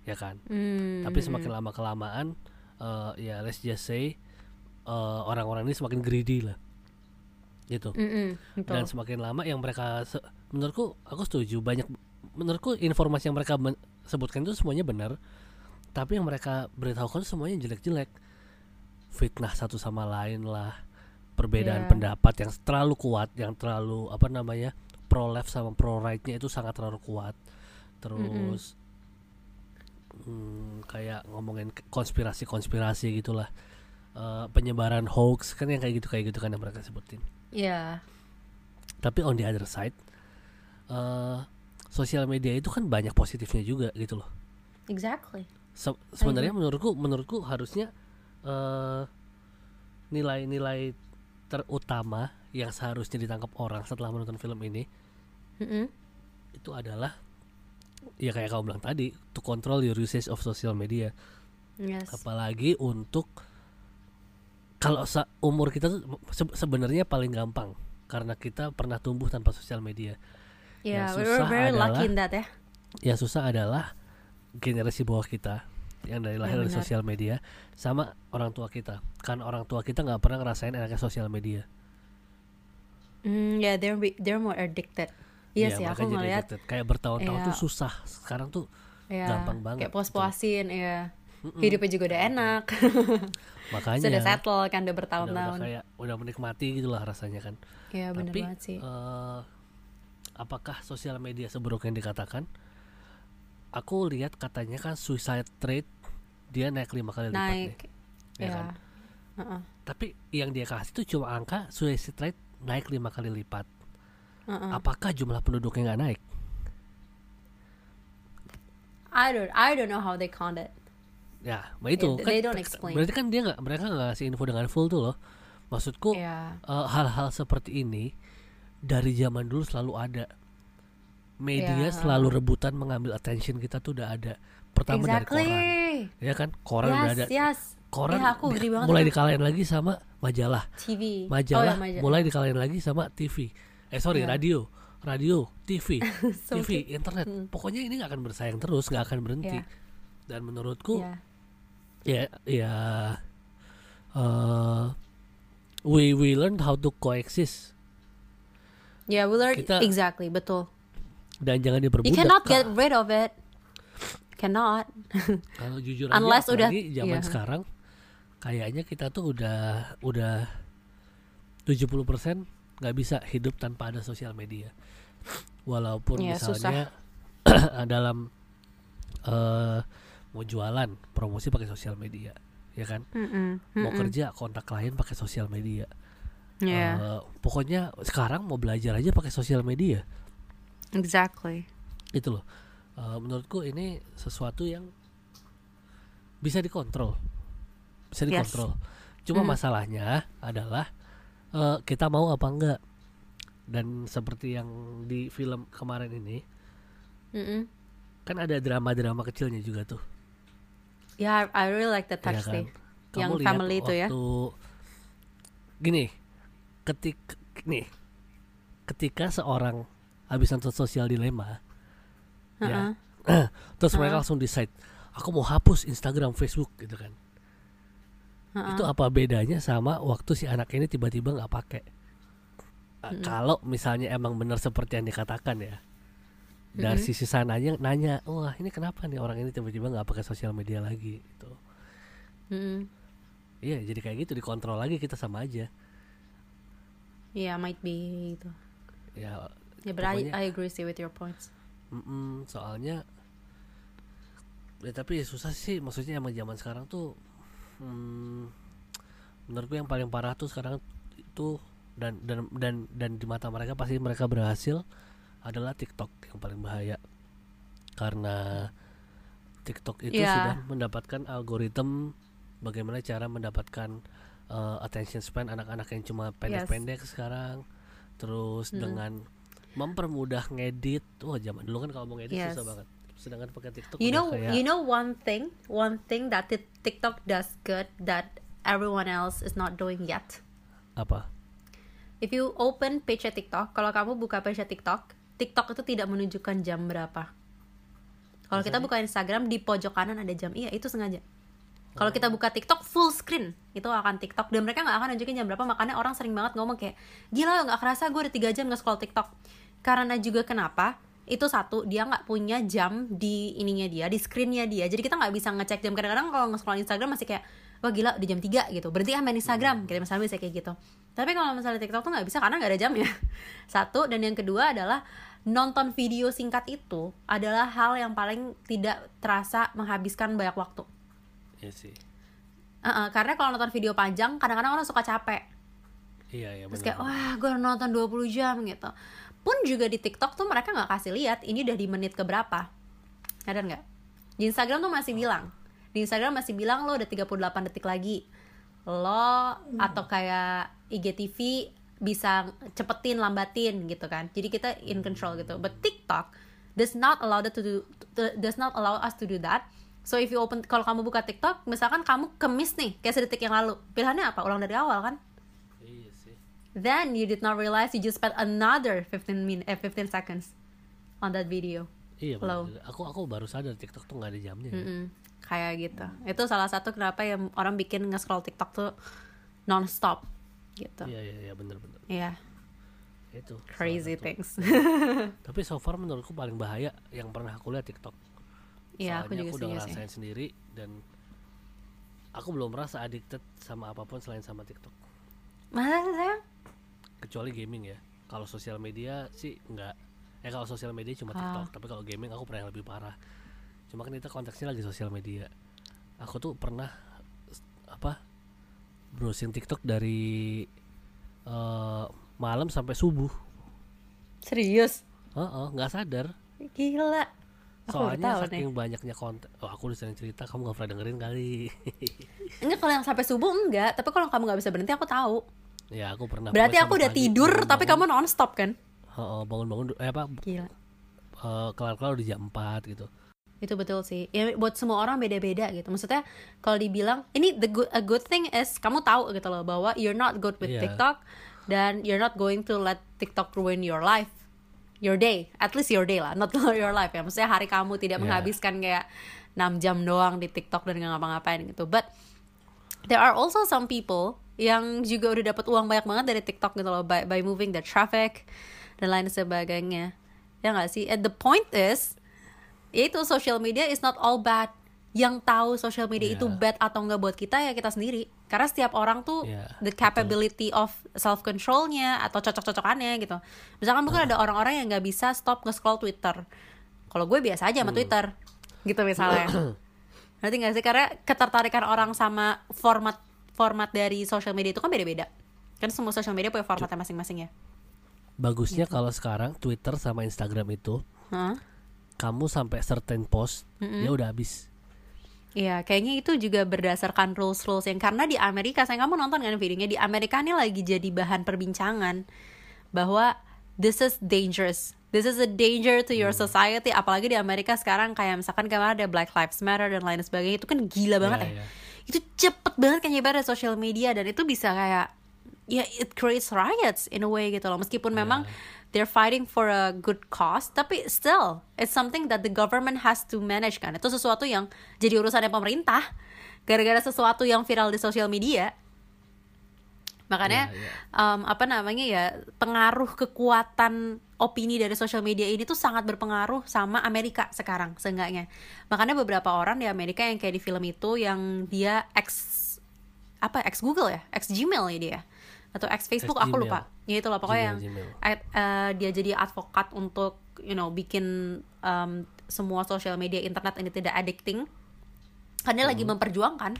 ya kan. Hmm, Tapi semakin lama kelamaan, eh, ya let's just say eh, orang-orang ini semakin greedy lah, gitu. Betul. dan semakin lama yang mereka se- menurutku aku setuju banyak menurutku informasi yang mereka men- sebutkan itu semuanya benar tapi yang mereka beritahukan semuanya jelek-jelek fitnah satu sama lain lah. Perbedaan Iya. pendapat yang terlalu kuat yang terlalu apa namanya pro left sama pro rightnya itu sangat terlalu kuat. Terus hmm, kayak ngomongin konspirasi konspirasi gitulah. Eh, penyebaran hoax kan yang kayak gitu kayak gitu kan yang mereka sebutin. Ya tapi on the other side eh sosial media itu kan banyak positifnya juga gitu loh. Exactly. Se- sebenarnya menurutku menurutku harusnya eh nilai-nilai terutama yang seharusnya ditangkap orang setelah menonton film ini Mm-mm. itu adalah ya kayak kamu bilang tadi to control your usage of social media. Yes. Apalagi untuk kalau umur kita tuh se- sebenarnya paling gampang karena kita pernah tumbuh tanpa sosial media. Ya yang we're susah lucky adalah- in that ya. yang susah adalah generasi bawah kita yang dari lahir dari benar. sosial media sama orang tua kita. Kan orang tua kita nggak pernah ngerasain enaknya sosial media. Mm, yeah they're they're more addicted. Iya Iya, sih aku ngeliat addicted. kayak bertahun-tahun Iya. tuh susah. Sekarang tuh ya gampang banget kayak puas-puasin ya mm-mm, hidupnya juga udah enak. [laughs] Makanya sudah settle kan udah udah, udah bertahun-tahun kayak udah menikmati gitulah rasanya kan. Ya tapi banget sih. eh, apakah sosial media seburuk yang dikatakan aku lihat katanya kan suicide rate dia naik lima kali lipat nih. Ya ya kan? Heeh, tapi yang dia kasih tuh cuma angka suicide rate naik lima kali lipat. Heeh. apakah jumlah penduduknya nggak naik? I don't I don't know how they count it. Ya nah itu Yeah, kan they don't explain. berarti kan dia nggak mereka nggak ngasih info dengan full tuh loh. Maksudku ya eh, hal-hal seperti ini dari zaman dulu selalu ada media Ya. selalu rebutan mengambil attention kita tuh udah ada. Pertama dari exactly. koran. Ya kan? Koran udah yes ada. yes. Koran Ya, aku di- agree banget mulai dikalahin lagi sama majalah. TV majalah oh, ya, majalah. mulai dikalahin lagi sama TV eh sorry Iya. radio. Radio TV [laughs] So TV cute. internet. Hmm. pokoknya ini nggak akan bersaing terus nggak akan berhenti. Iya. dan menurutku ya. ya ya eh, we we learn how to coexist. Yeah, we learn Kita- exactly, betul. Dan jangan diperbudak You cannot get rid of it. Cannot. [laughs] kalau jujur Unless aja udah- zaman iya. sekarang kayaknya kita tuh udah udah 70% nggak bisa hidup tanpa ada sosial media walaupun Iya, misalnya [clears throat] dalam eh mau jualan promosi pakai sosial media ya kan Mm-mm, mau mm-mm. kerja kontak klien pakai sosial media Yeah, Eh, pokoknya sekarang mau belajar aja pakai sosial media exactly. itu loh Eh, menurutku ini sesuatu yang bisa dikontrol bisa Yes. dikontrol cuma Mhm. masalahnya adalah eh, kita mau apa enggak dan seperti yang di film kemarin ini Mm-mm. kan ada drama-drama kecilnya juga tuh Yeah, I really like the ya touch kan sih. Kamu Yang family itu ya. gini ketik nih ketika seorang habis nonton sosial dilema ya Uh-uh. [clears throat] terus mereka Uh-uh. langsung decide aku mau hapus Instagram Facebook gitu kan Uh-uh. itu apa bedanya sama waktu si anak ini tiba-tiba nggak pakai Uh, kalau misalnya emang benar seperti yang dikatakan ya dari Mm-mm. sisi sananya nanya wah ini kenapa nih orang ini tiba-tiba nggak pakai sosial media lagi gitu iya jadi kayak gitu dikontrol lagi kita sama aja Yeah, might be gitu. ya Yeah, but I Pokoknya- I agree sih with your points. mm-mm, soalnya ya tapi susah sih maksudnya emang zaman sekarang tuh hmm, menurutku yang paling parah tuh sekarang itu dan dan dan dan di mata mereka pasti mereka berhasil adalah TikTok yang paling bahaya karena TikTok itu Iya. sudah mendapatkan algoritma bagaimana cara mendapatkan eh, attention span anak-anak yang cuma pendek-pendek sekarang terus dengan mempermudah ngedit wah zaman dulu kan kalau mau ngedit Yes. susah banget sedangkan pakai TikTok You know, kayak you know one thing, one thing that Tik- TikTok does good that everyone else is not doing yet. apa If you open page TikTok, kalau kamu buka page TikTok, TikTok itu tidak menunjukkan jam berapa. Kalau kita buka Instagram di pojok kanan ada jam, iya itu sengaja. Kalau kita buka TikTok full screen itu akan TikTok. Dan mereka nggak akan nunjukin jam berapa makanya orang sering banget ngomong kayak gila nggak kerasa gue udah tiga jam nggak scroll TikTok. Karena juga kenapa? Itu satu dia nggak punya jam di ininya dia di screennya dia. Jadi kita nggak bisa ngecek jam. Kadang-kadang kalau nge-scroll Instagram masih kayak wah gila udah jam 3 gitu. Berarti ah main Instagram gitu. Misalnya bisa kayak gitu. Tapi kalau misalnya TikTok tuh nggak bisa karena nggak ada jamnya. [laughs] Satu dan yang kedua adalah nonton video singkat itu adalah hal yang paling tidak terasa menghabiskan banyak waktu Iya sih. Uh-uh, karena kalau nonton video panjang kadang-kadang orang suka capek. Iya iya terus kayak wah gue nonton 20 jam gitu. Pun juga di TikTok tuh mereka nggak kasih lihat ini udah di menit keberapa. Ada nggak? Di Instagram tuh masih bilang. Di Instagram masih bilang lo udah 38 detik lagi. Lo atau kayak IGTV bisa cepetin lambatin gitu kan. Jadi kita in control gitu. But TikTok does not allow that to do to- does not allow us to do that so if you open kalau kamu buka TikTok misalkan kamu kemis nih kayak sedetik yang lalu pilihannya apa ulang dari awal kan iya sih Then you did not realize you just spent another 15 min eh, 15 seconds on that video. iya Low. aku aku baru sadar TikTok tuh nggak ada jamnya ya. Mm-mm. Kayak gitu. Itu salah satu kenapa yang orang bikin nge-scroll TikTok tuh non-stop gitu. iya iya iya bener-bener Iya, itu crazy things. tapi so far menurutku paling bahaya yang pernah aku lihat TikTok Iya, aku Soalnya juga aku udah setuju sih. ngerasain sendiri dan aku belum merasa addicted sama apa pun selain sama TikTok Masa sih sayang? kecuali gaming ya kalau sosial media sih enggak eh kalau sosial media cuma Ah. TikTok tapi kalau gaming aku pernah yang lebih parah cuma kan kita konteksnya lagi sosial media aku tuh pernah apa browsing TikTok dari eh, malam sampai subuh Serius? Heeh, nggak sadar Gila. Soalnya tahu nih. saking banyaknya konten oh aku udah sering cerita kamu nggak pernah dengerin kali [laughs] Enggak kalau yang sampai subuh enggak, tapi kalau kamu nggak bisa berhenti aku tahu. ya aku pernah Berarti aku udah pagi, tidur tapi bangun-bangun. kamu non-stop kan? Heeh, bangun-bangun eh apa Gila. eh, kelar-kelar udah jam 4 gitu itu betul sih ya buat semua orang beda-beda gitu maksudnya kalau dibilang ini the good a good thing is kamu tahu gitu loh bahwa you're not good with Iya. TikTok dan you're not going to let TikTok ruin your life your day at least your day lah not [laughs] your life ya. Maksudnya hari kamu tidak Iya. menghabiskan kayak 6 jam doang di TikTok dan nggak ngapa-ngapain gitu. But there are also some people yang juga udah dapat uang banyak banget dari TikTok gitu loh by, by moving the traffic dan lain sebagainya. Ya nggak sih? And the point is yaitu social media is not all bad. Yang tahu social media itu Yeah. bad atau enggak buat kita ya kita sendiri karena setiap orang tuh Yeah, the capability of self controlnya atau cocok-cocokannya gitu. Misalkan mungkin ada orang-orang yang nggak bisa stop nge-scroll Twitter. Kalau gue biasa aja sama Twitter gitu misalnya. [clears throat] Nanti nggak sih? Karena ketertarikan orang sama format format dari social media itu kan beda-beda. Kan semua social media punya formatnya masing-masing ya. Bagusnya Gitu. kalau sekarang Twitter sama Instagram itu Hah? kamu sampai certain post ya udah habis Iya, kayaknya itu juga berdasarkan rules-rules yang karena di Amerika, saya kamu nonton kan videonya di Amerika ini lagi jadi bahan perbincangan bahwa this is dangerous, this is a danger to your society. Apalagi di Amerika sekarang kayak misalkan kemarin ada Black Lives Matter dan lain sebagainya itu kan gila banget Iya, ya. iya. Itu cepet banget kan nyebar di sosial media dan itu bisa kayak ya it creates riots in a way gitu loh. Meskipun memang they're fighting for a good cause, tapi still it's something that the government has to manage kan. Itu sesuatu yang jadi urusannya pemerintah gara-gara sesuatu yang viral di sosial media. Makanya Iya, iya. um, apa namanya ya pengaruh kekuatan opini dari sosial media ini tuh sangat berpengaruh sama Amerika sekarang seenggaknya. Makanya beberapa orang di Amerika yang kayak di film itu yang dia ex apa ex Google ya, ex Gmail ya dia atau ex Facebook aku Gmail. lupa. Ya itu lah pokoknya yang Gmail, Gmail. ad- eh, dia jadi advokat untuk you know bikin um, semua sosial media internet ini tidak addicting. Kan dia lagi memperjuangkan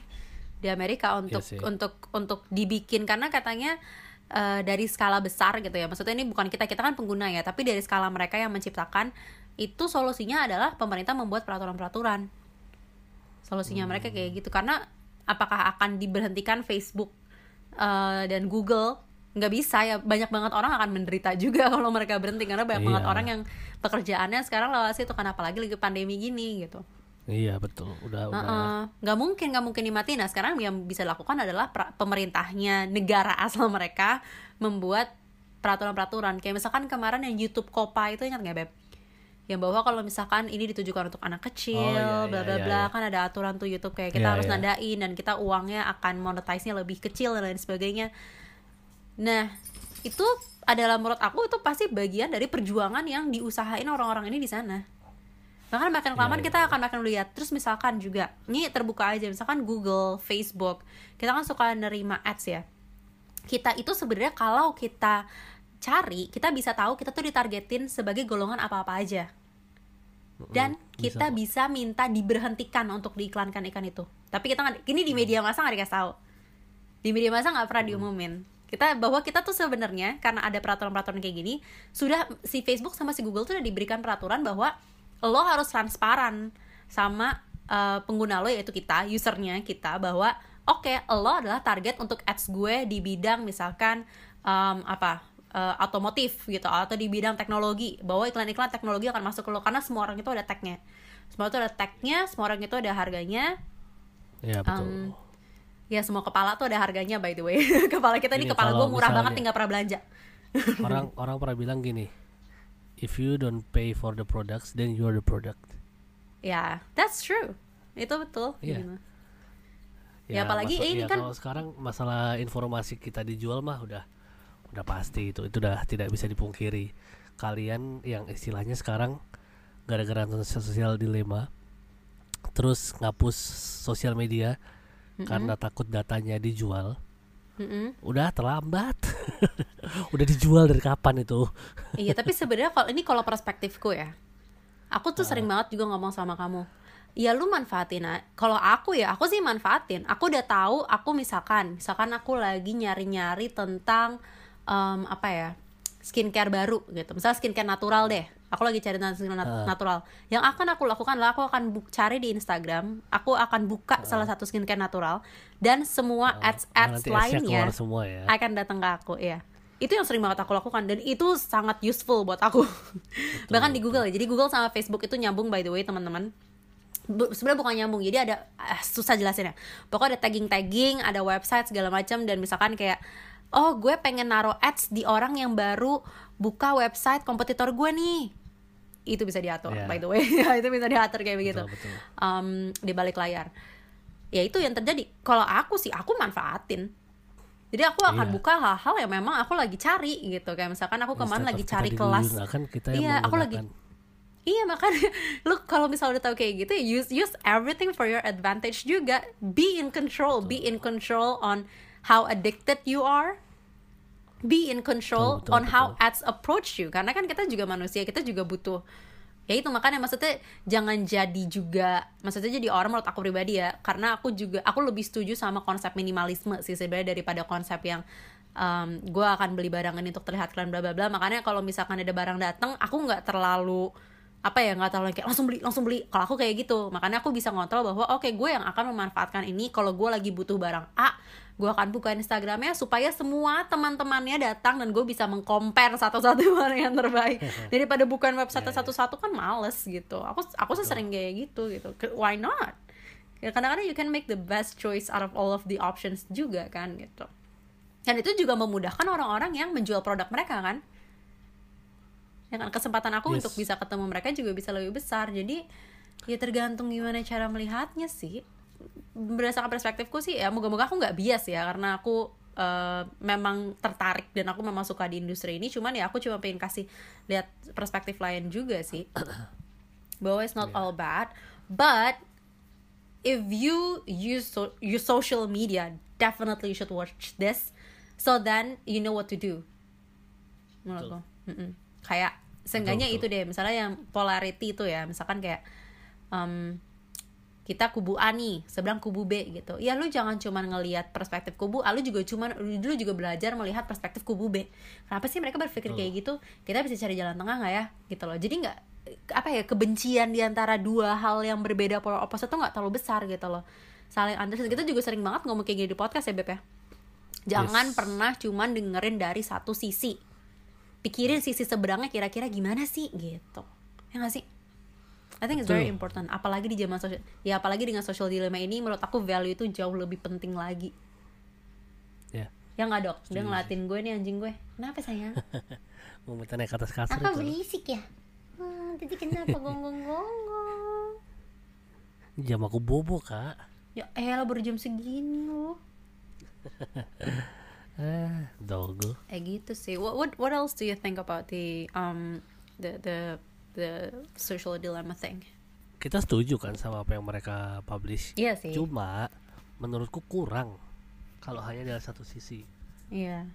di Amerika untuk Hmm. Iya untuk untuk dibikin karena katanya eh, dari skala besar gitu ya. Maksudnya ini bukan kita kita kan pengguna ya, tapi dari skala mereka yang menciptakan itu solusinya adalah pemerintah membuat peraturan-peraturan. Solusinya mereka Hmm. kayak gitu karena apakah akan diberhentikan Facebook eh, dan Google nggak bisa ya. Banyak banget orang akan menderita [laughs] juga kalau mereka berhenti karena banyak banget Iya. orang yang pekerjaannya sekarang lewat situ kan apalagi lagi pandemi gini gitu. Iya betul. Udah udah. Heeh. nggak mungkin nggak mungkin dimatiin. Nah sekarang yang bisa dilakukan adalah pemerintahnya negara asal mereka membuat peraturan-peraturan. Kayak misalkan kemarin yang YouTube Kopa itu ingat nggak beb yang bahwa kalau misalkan ini ditujukan untuk anak kecil Oh, iya, bla iya, bla iya, bla kan ada aturan tuh YouTube kayak kita Iya, harus iya. nandain dan kita uangnya akan monetize-nya lebih kecil dan lain sebagainya. Nah itu adalah menurut aku itu pasti bagian dari perjuangan yang diusahain orang-orang ini di sana. Bahkan makin kelamaan Iya, iya, kita akan makin lihat terus misalkan juga ini terbuka aja. Misalkan Google Facebook kita kan suka nerima ads ya. Kita itu sebenarnya kalau kita cari kita bisa tahu kita tuh ditargetin sebagai golongan apa-apa aja dan kita bisa minta diberhentikan untuk diiklankan ikan itu. Tapi kita nggak ini di media masa nggak dikasih tahu. Di media masa nggak pernah diumumin. Kita bahwa kita tuh sebenarnya karena ada peraturan-peraturan kayak gini sudah si Facebook sama si Google tuh udah diberikan peraturan bahwa lo harus transparan sama uh, pengguna lo yaitu kita usernya kita bahwa oke lo adalah target untuk ads gue di bidang misalkan um, apa uh, otomotif gitu atau di bidang teknologi. Bahwa iklan-iklan teknologi akan masuk ke lo karena semua orang itu ada tagnya. Semua itu ada tagnya semua orang itu ada harganya. Iya betul. Um, ya semua kepala tuh ada harganya by the way. [laughs] Kepala kita ini Gini, kepala gue murah banget tinggal pernah belanja. [laughs] Orang orang pernah bilang gini if you don't pay for the products then you are the product. Ya that's true. Itu betul Iya. Gitu. Ya, apalagi masa- ini ya, kan- sekarang masalah informasi kita dijual mah udah udah pasti itu itu udah tidak bisa dipungkiri. Kalian yang istilahnya sekarang gara-gara sosial dilema terus ngapus sosial media karena takut datanya dijual Mm-mm. udah terlambat. [laughs] Udah dijual dari kapan itu? Iya tapi sebenarnya kalau ini kalau perspektifku ya aku tuh sering banget juga ngomong sama kamu. Ya lu manfaatin kalau aku ya aku sih manfaatin. Aku udah tahu aku misalkan misalkan aku lagi nyari-nyari tentang em, apa ya skincare baru gitu. Misalnya skincare natural deh. Aku lagi cari skincare nat- natural. Yang akan aku lakukan adalah aku akan cari di Instagram. Aku akan buka salah satu skincare natural dan semua ads Nah, ads ads-nya lainnya semua ya. akan datang ke aku ya itu yang sering banget aku lakukan dan itu sangat useful buat aku. [laughs] Bahkan di Google ya. Jadi Google sama Facebook itu nyambung by the way teman-teman. Sebenarnya bukan nyambung. Jadi ada ah, susah jelasinnya. Pokoknya ada tagging tagging ada website segala macam dan misalkan kayak oh gue pengen naruh ads di orang yang baru buka website kompetitor gue nih. Itu bisa diatur Iya. by the way. [laughs] Itu bisa diatur kayak begitu. betul, betul. um, di balik layar. Ya itu yang terjadi. Kalau aku sih aku manfaatin. Jadi aku akan Iya. buka hal-hal yang memang aku lagi cari gitu. Kayak misalkan aku kemarin lagi cari kelas. kita yang Iya, aku lagi- iya makanya [laughs] lu kalau misalnya udah tahu kayak gitu use use everything for your advantage juga. Be in control be in control on how addicted you are be in control Betul, betul, on how betul. ads approach you. Karena kan kita juga manusia kita juga butuh ya itu makanya maksudnya jangan jadi juga maksudnya jadi orang menurut aku pribadi ya karena aku juga aku lebih setuju sama konsep minimalisme sih sebenarnya daripada konsep yang um, gue akan beli barang ini untuk terlihat keren bla bla bla. Makanya kalau misalkan ada barang datang aku nggak terlalu apa ya nggak terlalu kayak langsung beli langsung beli. Kalau aku kayak gitu makanya aku bisa ngontrol bahwa oke gue yang akan memanfaatkan ini kalau gue lagi butuh barang A gue akan buka Instagramnya supaya semua teman-temannya datang dan gue bisa mengcompare satu-satu [laughs] mana yang terbaik. [laughs] Daripada bukan website Iya, iya. satu-satu kan males gitu. Aku aku sering kayak gitu gitu. Why not? Ya kadang-kadang you can make the best choice out of all of the options juga kan gitu. Dan itu juga memudahkan orang-orang yang menjual produk mereka kan? Ya kan kesempatan aku Yes. untuk bisa ketemu mereka juga bisa lebih besar. Jadi ya tergantung gimana cara melihatnya sih berdasarkan perspektifku sih ya moga-moga aku nggak bias ya karena aku eh, memang tertarik dan aku memang suka di industri ini. Cuman ya aku cuma pengen kasih lihat perspektif lain juga sih. [coughs] Bahwa it's not all bad but if you use so, use social media definitely you should watch this. So then you know what to do. Menurutku Mm-mm. kayak seenggaknya Betul, itu deh. Misalnya yang polarity itu ya. Misalkan kayak em, kita kubu A nih seberang kubu B gitu. Ya lu jangan cuman ngelihat perspektif kubu A lu juga cuman dulu juga belajar melihat perspektif kubu B. Kenapa sih mereka berpikir kayak gitu? Kita bisa cari jalan tengah nggak ya? Gitu loh. Jadi nggak apa ya kebencian di antara dua hal yang berbeda polar opposite tuh nggak terlalu besar gitu loh. Saling understand. Kita juga sering banget ngomong kayak gini di podcast ya Beb ya. Jangan Yes. pernah cuman dengerin dari satu sisi. Pikirin sisi seberangnya kira-kira gimana sih? Gitu. Ya gak sih? I think it's very Betul. important. Apalagi di zaman sosial, ya apalagi dengan social dilemma ini, menurut aku value itu jauh lebih penting lagi. Ya, Ya nggak dok? Dia ngelatin gue nih anjing gue. Kenapa sayang? [laughs] mau minta naik ke atas kasur Apa itu. berisik ya? Hmm, tadi kenapa gonggong-gonggong? Jam aku bobo, Kak. Ya elah baru jam segini loh. [laughs] Eh, dogo. Eh gitu sih. What what what else do you think about the um the the the social dilemma thing? Kita setuju kan sama apa yang mereka publish. Iya sih. Cuma menurutku kurang kalau hanya dari satu sisi. Iya.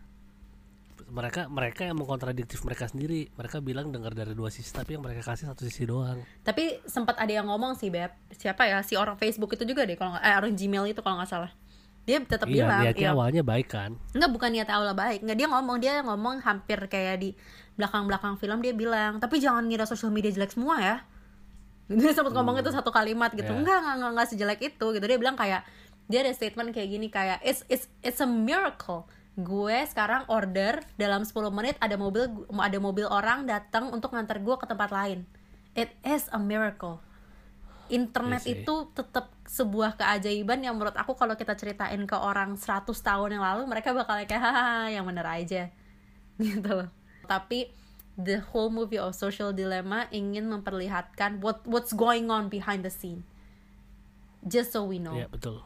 Mereka mereka yang mengkontradiktif mereka sendiri. Mereka bilang dengar dari dua sisi tapi yang mereka kasih satu sisi doang. Tapi sempat ada yang ngomong sih beb. Siapa ya? Si orang Facebook itu juga deh kalau eh orang Gmail itu kalau nggak salah. Dia tetap iya, bilang, niatnya iya. awalnya baik kan. Enggak bukan niat awal baik. Enggak dia ngomong dia ngomong hampir kayak di belakang-belakang film dia bilang, tapi jangan ngira sosial media jelek semua ya. Gitu dia sempat ngomong itu satu kalimat gitu. Ya. Enggak, enggak, enggak, enggak sejelek itu gitu. Dia bilang kayak dia ada statement kayak gini kayak it's it's it's a miracle. Gue sekarang order dalam 10 menit ada mobil ada mobil orang datang untuk nganter gue ke tempat lain. It is a miracle internet Iya sih. itu tetap sebuah keajaiban yang menurut aku kalau kita ceritain ke orang 100 tahun yang lalu mereka bakal kayak hahaha yang bener aja [laughs] gitu loh tapi the whole movie of social dilemma ingin memperlihatkan what what's going on behind the scene just so we know Iya, betul.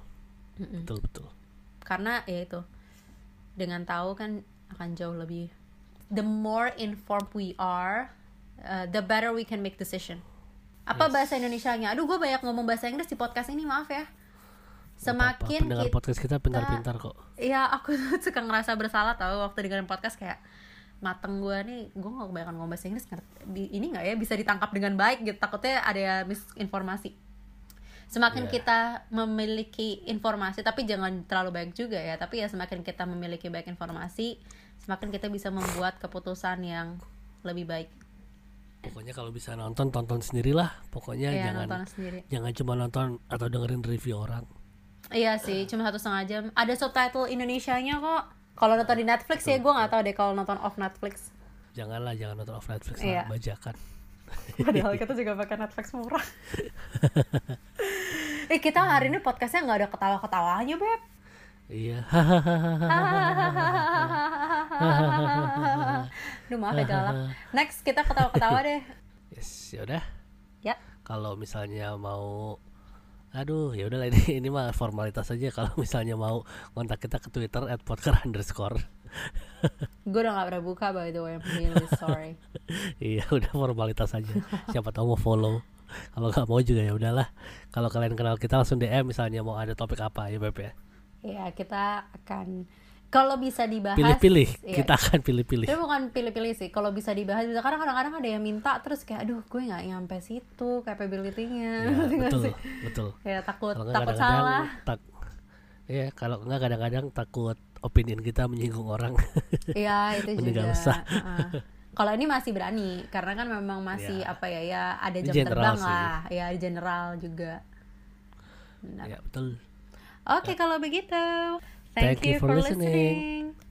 Betul, betul. karena ya itu dengan tahu kan akan jauh lebih the more informed we are uh, the better we can make decision apa bahasa Indonesianya? Aduh gue banyak ngomong bahasa Inggris di podcast ini maaf ya. Semakin Pendengar kita podcast kita pintar-pintar kok. ya aku tuh [laughs] suka ngerasa bersalah tau waktu dengerin podcast kayak mateng gue nih gue nggak kebanyakan ngomong bahasa Inggris di- ini nggak ya bisa ditangkap dengan baik gitu takutnya ada misinformasi. Semakin Iya. kita memiliki informasi tapi jangan terlalu baik juga ya tapi ya semakin kita memiliki baik informasi semakin kita bisa membuat keputusan yang lebih baik Pokoknya kalau bisa nonton tonton sendirilah. Pokoknya ya jangan nonton sendiri jangan cuma nonton atau dengerin review orang. Iya sih, cuma satu setengah jam. Ada subtitle Indonesianya kok. Kalau nonton di Netflix ya, gue nggak tahu deh kalau nonton off Netflix. Janganlah jangan nonton off Netflix Iya. lah, bajakan. [laughs] Padahal kita juga pakai Netflix murah. [laughs] eh kita hari ini podcastnya nggak ada ketawa-ketawanya beb. Iya. Duh maaf ya galak. Next kita ketawa-ketawa [laughs] deh. yes, ya udah. Ya. Kalau misalnya mau Aduh, ya udah ini ini mah formalitas aja kalau misalnya mau kontak kita ke Twitter @podker underscore. Gue udah gak pernah buka by the way, I'm really sorry. [laughs] iya, udah formalitas aja. Siapa tahu mau follow. Kalau nggak mau juga ya udahlah. Kalau kalian kenal kita langsung DM misalnya mau ada topik apa ya Beb ya. Ya kita akan kalau bisa dibahas. Pilih-pilih, Iya. kita akan pilih-pilih. Tapi bukan pilih-pilih sih. Kalau bisa dibahas, bisa karena kadang-kadang ada yang minta terus kayak, aduh, gue nggak nyampe situ capability-nya. [laughs] Ya, betul, sih? betul. Ya takut, Kalau takut kadang-kadang salah. tak Iya, kalau nggak kadang-kadang takut opinion kita menyinggung orang. [laughs] Iya itu juga. usah. Heeh. Kalau ini masih berani, karena kan memang masih Ya. apa ya ya ada jam general terbang sih. lah, ya general juga. Benar. ya, betul. Oke kalau begitu, Thank thank, you you for for listening. listening.